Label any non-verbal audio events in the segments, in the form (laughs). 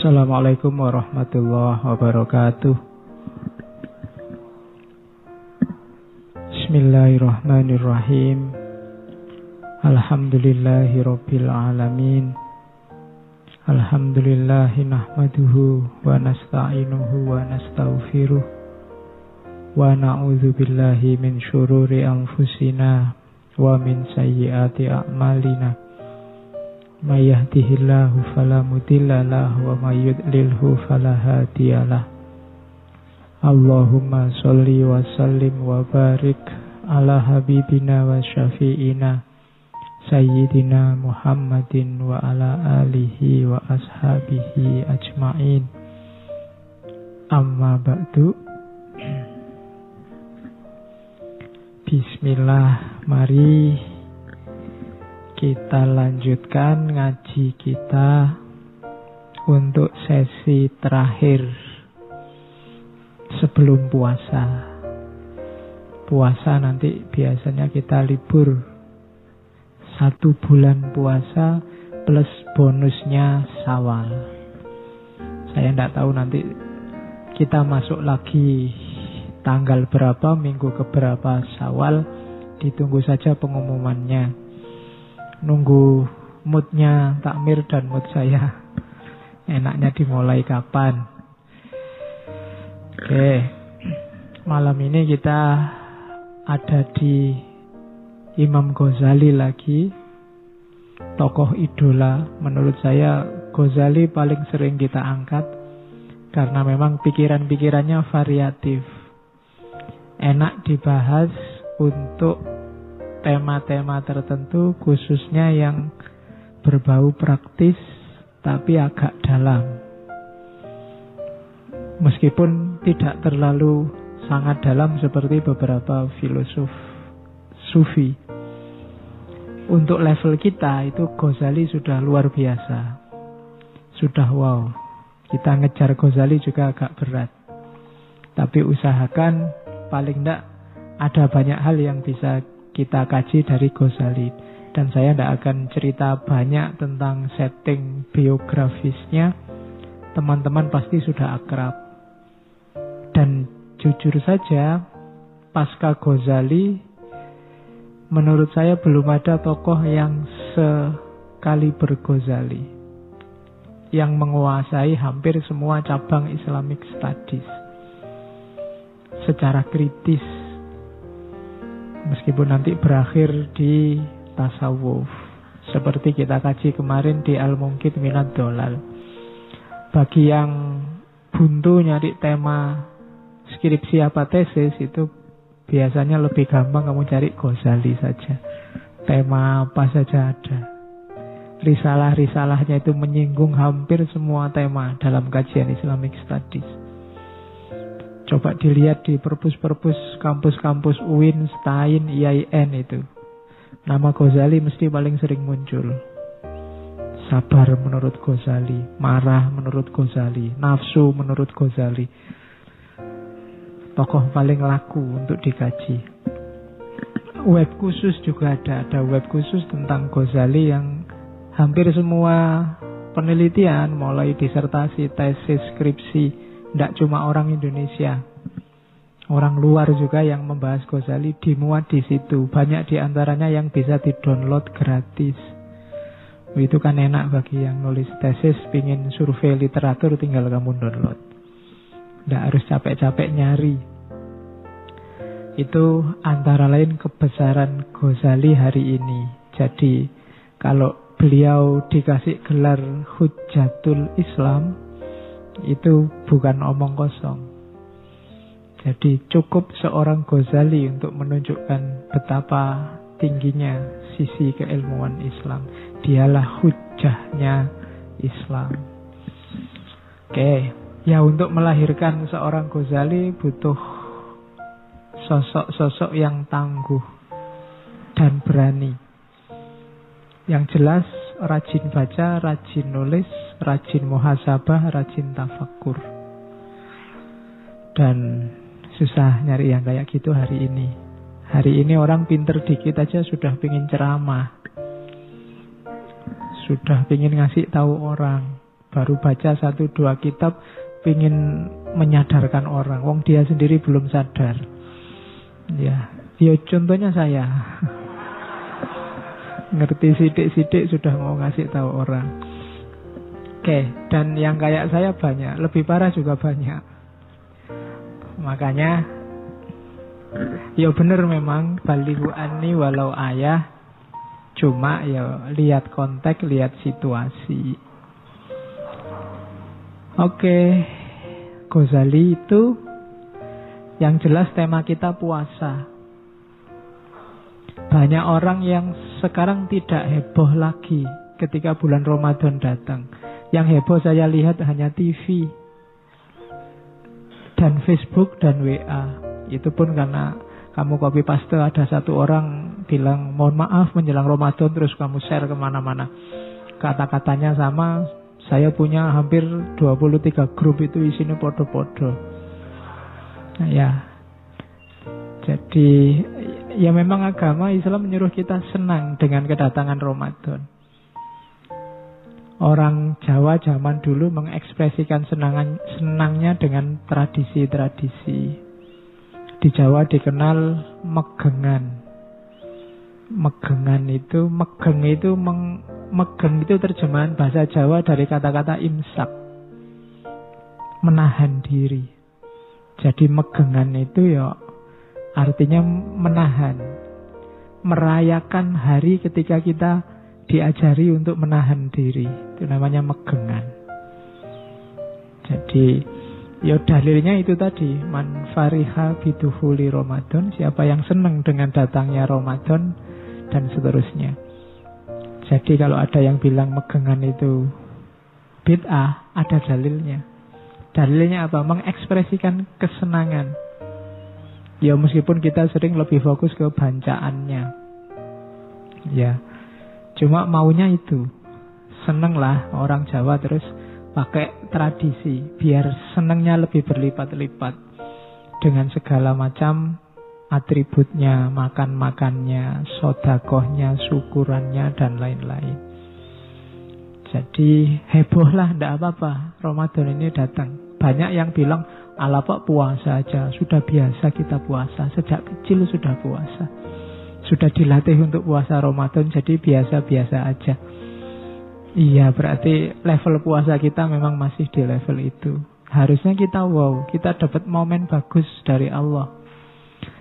Assalamualaikum warahmatullahi wabarakatuh. Bismillahirrahmanirrahim. Alhamdulillahi rabbil alamin. Alhamdulillahi nahmaduhu wa nasta'inuhu wa nasta'ufiruh. Wa na'udhu billahi min syururi anfusina wa min sayyiati a'malina. May yahdihillahu fala mudhillalah wa may yudlilhu fala hadiyalah. Allahumma sholli wa sallim wa barik ala habibina wa syafi'ina Sayyidina Muhammadin wa ala alihi wa ashabihi ajma'in Amma ba'du Bismillah, mari kita lanjutkan ngaji kita untuk sesi terakhir sebelum puasa. Puasa nanti biasanya kita libur satu bulan puasa plus bonusnya sawal. Saya tidak tahu nanti kita masuk lagi tanggal berapa, minggu keberapa sawal. Ditunggu saja pengumumannya nunggu moodnya takmir dan mood saya. Enaknya dimulai kapan? Oke. Malam ini kita ada di Imam Ghazali lagi tokoh idola menurut saya. Ghazali paling sering kita angkat karena memang pikiran-pikirannya variatif. Enak dibahas untuk tema-tema tertentu khususnya yang berbau praktis tapi agak dalam. Meskipun tidak terlalu sangat dalam seperti beberapa filosof sufi. Untuk level kita itu Ghazali sudah luar biasa. Sudah wow. Kita ngejar Ghazali juga agak berat. Tapi usahakan paling tidak ada banyak hal yang bisa kita kaji dari Ghazali. Dan saya tidak akan cerita banyak tentang setting biografisnya. Teman-teman pasti sudah akrab. Dan jujur saja, pasca Ghazali, menurut saya belum ada tokoh yang sekali berghazali. Yang menguasai hampir semua cabang Islamic Studies. Secara kritis Meskipun nanti berakhir di tasawuf. Seperti kita kaji kemarin di Al-Mungkit Minat Dolal. Bagi yang buntu nyari tema skripsi apa tesis itu biasanya lebih gampang kamu cari Ghazali saja. Tema apa saja ada. Risalah-risalahnya itu menyinggung hampir semua tema dalam kajian Islamic Studies. Coba dilihat di perpus-perpus kampus-kampus UIN, STAIN, IAIN itu. Nama Ghazali mesti paling sering muncul. Sabar menurut Ghazali, marah menurut Ghazali, nafsu menurut Ghazali. Tokoh paling laku untuk dikaji. Web khusus juga ada, ada web khusus tentang Ghazali yang hampir semua penelitian, mulai disertasi, tesis, skripsi, tidak cuma orang Indonesia. Orang luar juga yang membahas Ghazali dimuat di situ. Banyak di antaranya yang bisa di-download gratis. Itu kan enak bagi yang nulis tesis, pingin survei literatur, tinggal kamu download. Tidak harus capek-capek nyari. Itu antara lain kebesaran Ghazali hari ini. Jadi kalau beliau dikasih gelar Hujatul Islam, itu bukan omong kosong. Jadi cukup seorang Ghazali untuk menunjukkan betapa tingginya sisi keilmuan Islam. Dialah hujahnya Islam. Oke, ya untuk melahirkan seorang Ghazali butuh sosok-sosok yang tangguh dan berani. Yang jelas rajin baca, rajin nulis, rajin muhasabah, rajin tafakur. Dan susah nyari yang kayak gitu hari ini. Hari ini orang pinter dikit aja sudah pingin ceramah. Sudah pingin ngasih tahu orang. baru baca satu dua kitab, pingin menyadarkan orang. Wong dia sendiri belum sadar. Ya, ya contohnya saya. (laughs) Ngerti sidik-sidik sudah mau ngasih tahu orang. Oke, dan yang kayak saya banyak, lebih parah juga banyak. Makanya ya bener memang balihu ani walau ayah cuma ya lihat konteks, lihat situasi. Oke, Ghazali itu yang jelas tema kita puasa. Banyak orang yang sekarang tidak heboh lagi ketika bulan Ramadan datang. Yang heboh saya lihat hanya TV dan Facebook dan WA. Itu pun karena kamu copy paste ada satu orang bilang mohon maaf menjelang Ramadan terus kamu share ke mana-mana. Kata-katanya sama, saya punya hampir 23 grup itu isinya podo-podo. Nah, ya, jadi ya memang agama Islam menyuruh kita senang dengan kedatangan Ramadan. Orang Jawa zaman dulu mengekspresikan senangan, senangnya dengan tradisi-tradisi. Di Jawa dikenal megengan. Megengan itu, megeng itu, meng, megeng itu terjemahan bahasa Jawa dari kata-kata imsak. Menahan diri. Jadi megengan itu ya Artinya menahan. Merayakan hari ketika kita diajari untuk menahan diri. Itu namanya megengan. Jadi ya dalilnya itu tadi. Man fariha biduhuli Ramadan. Siapa yang senang dengan datangnya Ramadan dan seterusnya. Jadi kalau ada yang bilang megengan itu bid'ah, ada dalilnya. Dalilnya apa? Mengekspresikan kesenangan Ya meskipun kita sering lebih fokus ke bancaannya. Ya. Cuma maunya itu. Seneng lah orang Jawa terus pakai tradisi biar senengnya lebih berlipat-lipat dengan segala macam atributnya, makan-makannya, sodakohnya, syukurannya, dan lain-lain. Jadi hebohlah, tidak apa-apa. Ramadan ini datang. Banyak yang bilang, Ala pak puasa aja, sudah biasa kita puasa, sejak kecil sudah puasa. Sudah dilatih untuk puasa Ramadan, jadi biasa-biasa aja. Iya, berarti level puasa kita memang masih di level itu. Harusnya kita wow, kita dapat momen bagus dari Allah.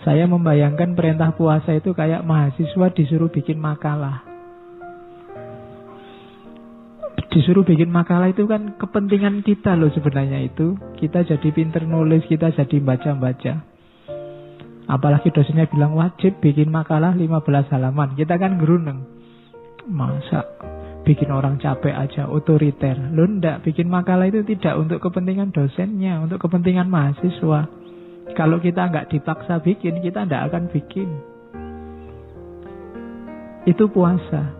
Saya membayangkan perintah puasa itu kayak mahasiswa disuruh bikin makalah. disuruh bikin makalah itu kan kepentingan kita loh sebenarnya itu. Kita jadi pinter nulis, kita jadi baca-baca. Apalagi dosennya bilang wajib bikin makalah 15 halaman. Kita kan geruneng. Masa bikin orang capek aja, otoriter. Lo ndak, bikin makalah itu tidak untuk kepentingan dosennya, untuk kepentingan mahasiswa. Kalau kita nggak dipaksa bikin, kita ndak akan bikin. Itu puasa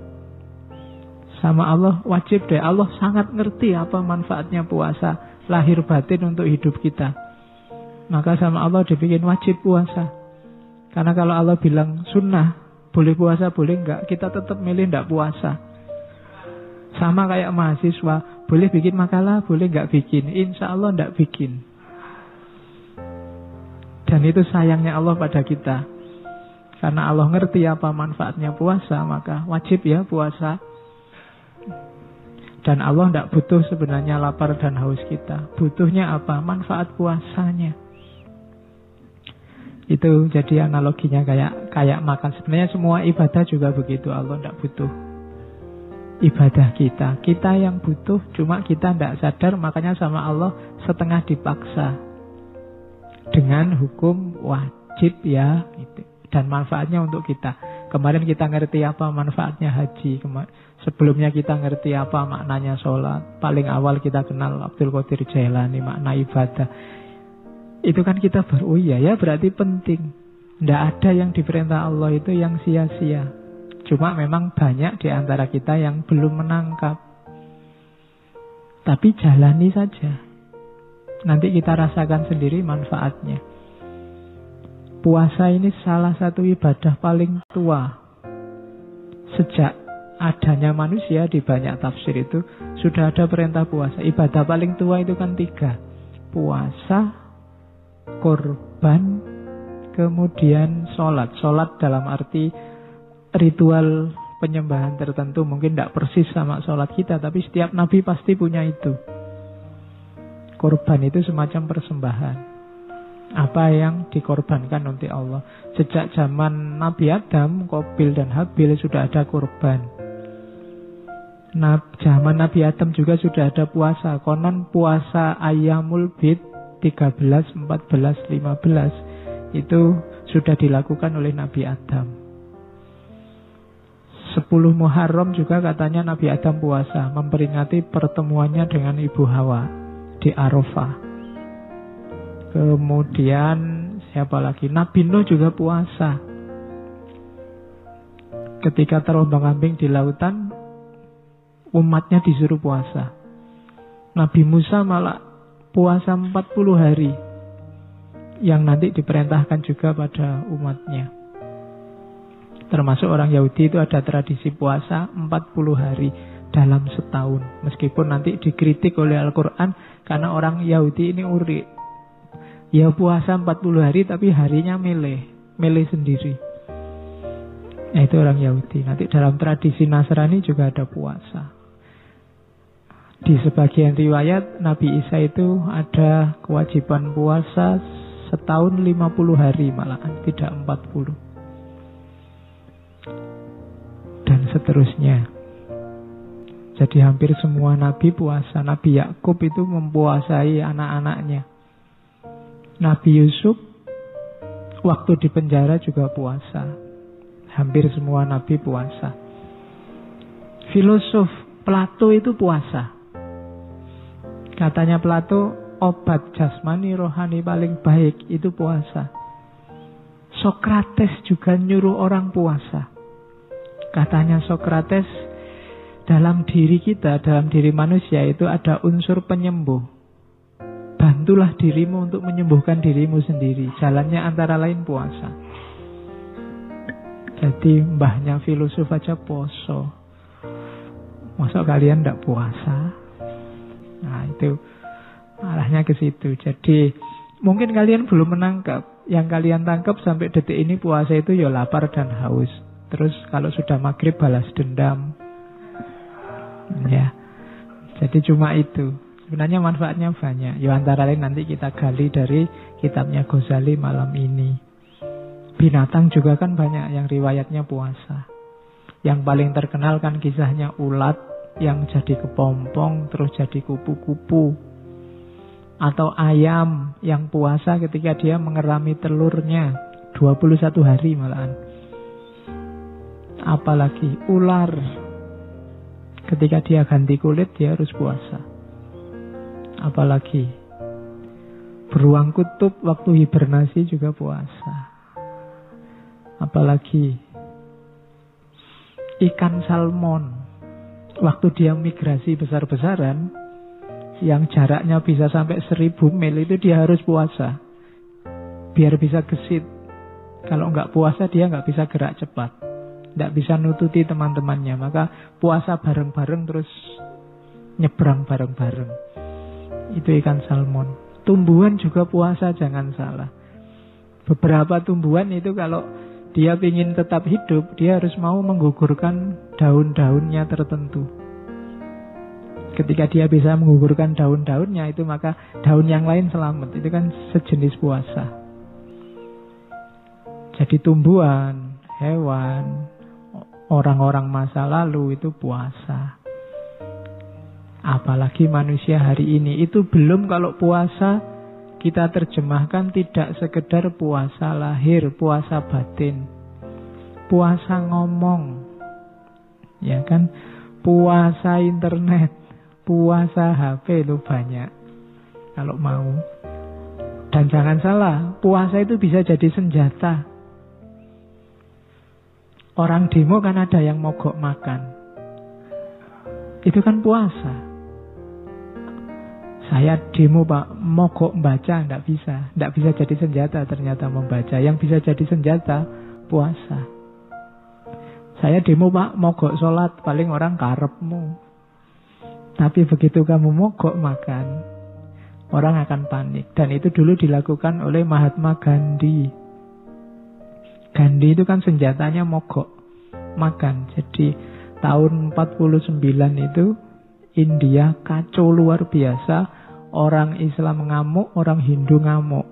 sama Allah wajib deh. Allah sangat ngerti apa manfaatnya puasa lahir batin untuk hidup kita. Maka sama Allah dibikin wajib puasa. Karena kalau Allah bilang sunnah, boleh puasa, boleh enggak, kita tetap milih enggak puasa. Sama kayak mahasiswa, boleh bikin makalah, boleh enggak bikin. Insya Allah enggak bikin. Dan itu sayangnya Allah pada kita. Karena Allah ngerti apa manfaatnya puasa, maka wajib ya puasa. Dan Allah tidak butuh sebenarnya lapar dan haus kita. Butuhnya apa? Manfaat puasanya. Itu jadi analoginya kayak kayak makan. Sebenarnya semua ibadah juga begitu. Allah tidak butuh ibadah kita. Kita yang butuh, cuma kita tidak sadar. Makanya sama Allah setengah dipaksa dengan hukum wajib ya. Dan manfaatnya untuk kita. Kemarin kita ngerti apa manfaatnya haji. Sebelumnya kita ngerti apa maknanya sholat. Paling awal kita kenal Abdul Qadir Jailani makna ibadah. Itu kan kita baru, oh iya ya berarti penting. Tidak ada yang diperintah Allah itu yang sia-sia. Cuma memang banyak di antara kita yang belum menangkap. Tapi jalani saja. Nanti kita rasakan sendiri manfaatnya. Puasa ini salah satu ibadah paling tua. Sejak adanya manusia di banyak tafsir itu sudah ada perintah puasa. Ibadah paling tua itu kan tiga. Puasa, korban, kemudian sholat. Sholat dalam arti ritual penyembahan tertentu. Mungkin tidak persis sama sholat kita, tapi setiap nabi pasti punya itu. Korban itu semacam persembahan. Apa yang dikorbankan untuk Allah. Sejak zaman Nabi Adam, Kobil dan Habil sudah ada korban. Nah, zaman Nabi Adam juga sudah ada puasa. Konon puasa ayamul bid 13, 14, 15 itu sudah dilakukan oleh Nabi Adam. 10 Muharram juga katanya Nabi Adam puasa memperingati pertemuannya dengan Ibu Hawa di Arafah. Kemudian siapa lagi? Nabi Nuh juga puasa. Ketika terombang ambing di lautan, umatnya disuruh puasa. Nabi Musa malah puasa 40 hari yang nanti diperintahkan juga pada umatnya. Termasuk orang Yahudi itu ada tradisi puasa 40 hari dalam setahun. Meskipun nanti dikritik oleh Al-Quran karena orang Yahudi ini uri. Ya puasa 40 hari tapi harinya milih. Milih sendiri. Nah itu orang Yahudi. Nanti dalam tradisi Nasrani juga ada puasa. Di sebagian riwayat Nabi Isa itu ada kewajiban puasa setahun 50 hari malahan, tidak 40. Dan seterusnya. Jadi hampir semua nabi puasa. Nabi Yakub itu mempuasai anak-anaknya. Nabi Yusuf waktu di penjara juga puasa. Hampir semua nabi puasa. Filosof Plato itu puasa. Katanya Plato, obat jasmani rohani paling baik itu puasa. Sokrates juga nyuruh orang puasa. Katanya Sokrates, dalam diri kita, dalam diri manusia itu ada unsur penyembuh. Bantulah dirimu untuk menyembuhkan dirimu sendiri. Jalannya antara lain puasa. Jadi mbahnya filosof aja poso. Masa kalian tidak puasa? Nah itu arahnya ke situ. Jadi mungkin kalian belum menangkap. Yang kalian tangkap sampai detik ini puasa itu ya lapar dan haus. Terus kalau sudah maghrib balas dendam. Ya. Jadi cuma itu. Sebenarnya manfaatnya banyak. Ya antara lain nanti kita gali dari kitabnya Ghazali malam ini. Binatang juga kan banyak yang riwayatnya puasa. Yang paling terkenal kan kisahnya ulat yang jadi kepompong terus jadi kupu-kupu. Atau ayam yang puasa ketika dia mengerami telurnya 21 hari malahan. Apalagi ular ketika dia ganti kulit dia harus puasa. Apalagi beruang kutub waktu hibernasi juga puasa. Apalagi ikan salmon waktu dia migrasi besar-besaran, yang jaraknya bisa sampai seribu mil itu dia harus puasa. Biar bisa gesit. Kalau nggak puasa dia nggak bisa gerak cepat. Nggak bisa nututi teman-temannya. Maka puasa bareng-bareng terus nyebrang bareng-bareng. Itu ikan salmon. Tumbuhan juga puasa jangan salah. Beberapa tumbuhan itu kalau dia ingin tetap hidup, dia harus mau menggugurkan daun-daunnya tertentu. Ketika dia bisa menggugurkan daun-daunnya itu maka daun yang lain selamat. Itu kan sejenis puasa. Jadi tumbuhan, hewan, orang-orang masa lalu itu puasa. Apalagi manusia hari ini itu belum kalau puasa kita terjemahkan tidak sekedar puasa lahir, puasa batin. Puasa ngomong. Ya kan? Puasa internet, puasa HP itu banyak. Kalau mau. Dan jangan salah, puasa itu bisa jadi senjata. Orang demo kan ada yang mogok makan. Itu kan puasa. Saya demo pak, mogok membaca, tidak bisa. Tidak bisa jadi senjata ternyata membaca. Yang bisa jadi senjata, puasa. Saya demo pak, mogok sholat, paling orang karepmu. Tapi begitu kamu mogok makan, orang akan panik. Dan itu dulu dilakukan oleh Mahatma Gandhi. Gandhi itu kan senjatanya mogok, makan. Jadi tahun 49 itu India kacau luar biasa. Orang Islam ngamuk, orang Hindu ngamuk.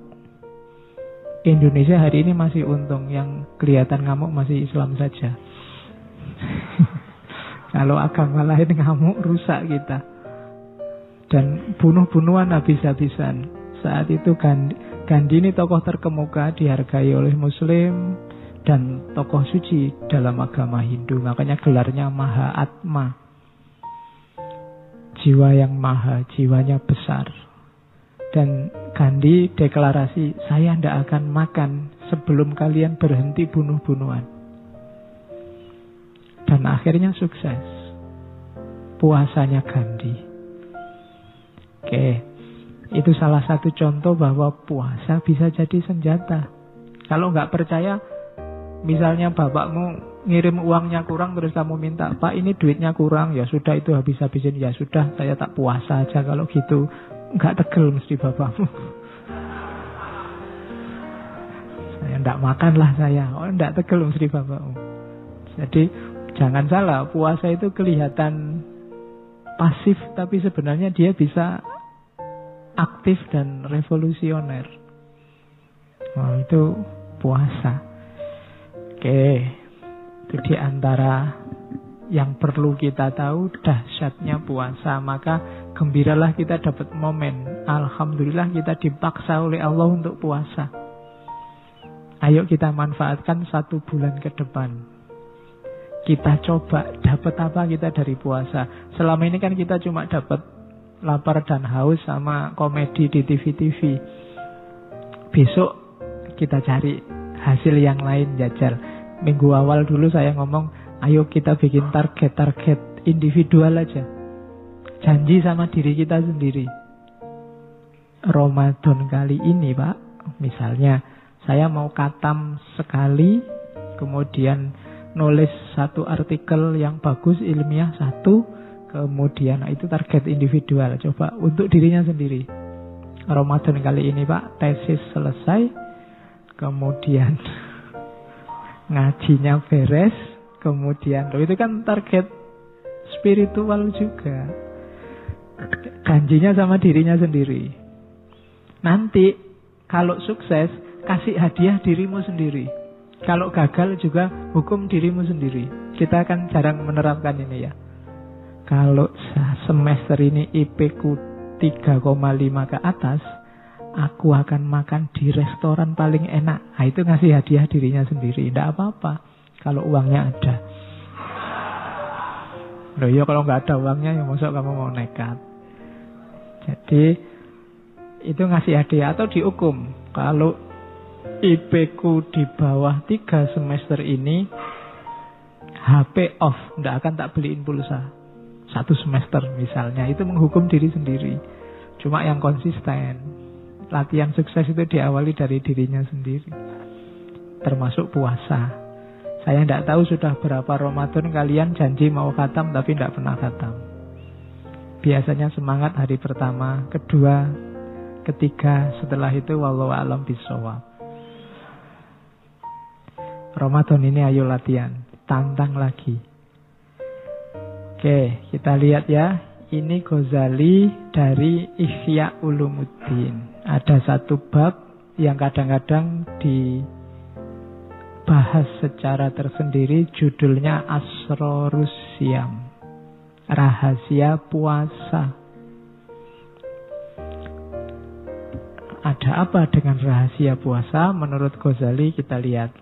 Indonesia hari ini masih untung, yang kelihatan ngamuk masih Islam saja. (laughs) Kalau agama lain ngamuk rusak kita. Dan bunuh-bunuhan habis-habisan. Saat itu Gandhi, Gandhi ini tokoh terkemuka dihargai oleh Muslim dan tokoh suci dalam agama Hindu. Makanya gelarnya Maha Atma. Jiwa yang maha, jiwanya besar. Dan Gandhi deklarasi, saya tidak akan makan sebelum kalian berhenti bunuh-bunuhan. Dan akhirnya sukses. Puasanya Gandhi. Oke, itu salah satu contoh bahwa puasa bisa jadi senjata. Kalau nggak percaya, misalnya bapakmu ngirim uangnya kurang terus kamu minta, Pak ini duitnya kurang, ya sudah itu habis-habisin, ya sudah saya tak puasa aja kalau gitu. Nggak tegel mesti bapakmu. (laughs) saya ndak makan lah saya, oh ndak tegel mesti bapakmu. Jadi Jangan salah, puasa itu kelihatan pasif, tapi sebenarnya dia bisa aktif dan revolusioner. Oh, itu puasa. Oke, itu di antara yang perlu kita tahu dahsyatnya puasa. Maka gembiralah kita dapat momen. Alhamdulillah kita dipaksa oleh Allah untuk puasa. Ayo kita manfaatkan satu bulan ke depan kita coba dapat apa kita dari puasa. Selama ini kan kita cuma dapat lapar dan haus sama komedi di TV-TV. Besok kita cari hasil yang lain jajal. Minggu awal dulu saya ngomong, ayo kita bikin target-target individual aja. Janji sama diri kita sendiri. Ramadan kali ini, Pak, misalnya saya mau katam sekali, kemudian nulis satu artikel yang bagus ilmiah satu kemudian itu target individual coba untuk dirinya sendiri Ramadan kali ini Pak tesis selesai kemudian (laughs) ngajinya beres kemudian loh itu kan target spiritual juga janjinya sama dirinya sendiri nanti kalau sukses kasih hadiah dirimu sendiri kalau gagal juga hukum dirimu sendiri. Kita akan jarang menerapkan ini ya. Kalau semester ini IP ku 3,5 ke atas, aku akan makan di restoran paling enak. Nah, itu ngasih hadiah dirinya sendiri. Tidak apa-apa kalau uangnya ada. Loh ya kalau nggak ada uangnya ya masuk kamu mau nekat. Jadi itu ngasih hadiah atau dihukum. Kalau IP ku di bawah tiga semester ini HP off, tidak akan tak beliin pulsa. Satu semester misalnya, itu menghukum diri sendiri. Cuma yang konsisten. Latihan sukses itu diawali dari dirinya sendiri. Termasuk puasa. Saya tidak tahu sudah berapa Ramadan kalian janji mau khatam tapi tidak pernah khatam. Biasanya semangat hari pertama, kedua, ketiga, setelah itu wallahu alam bisawab. Ramadan ini ayo latihan, tantang lagi. Oke, kita lihat ya. Ini Ghazali dari Ihya Ulumuddin. Ada satu bab yang kadang-kadang dibahas secara tersendiri judulnya Asrorus Siam. Rahasia puasa. Ada apa dengan rahasia puasa? Menurut Ghazali kita lihat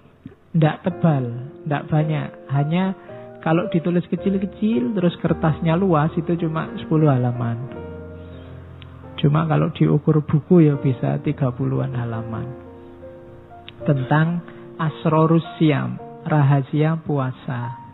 tidak tebal, tidak banyak. Hanya kalau ditulis kecil-kecil, terus kertasnya luas, itu cuma 10 halaman. Cuma kalau diukur buku ya bisa 30-an halaman. Tentang Asrorus Siam, rahasia puasa.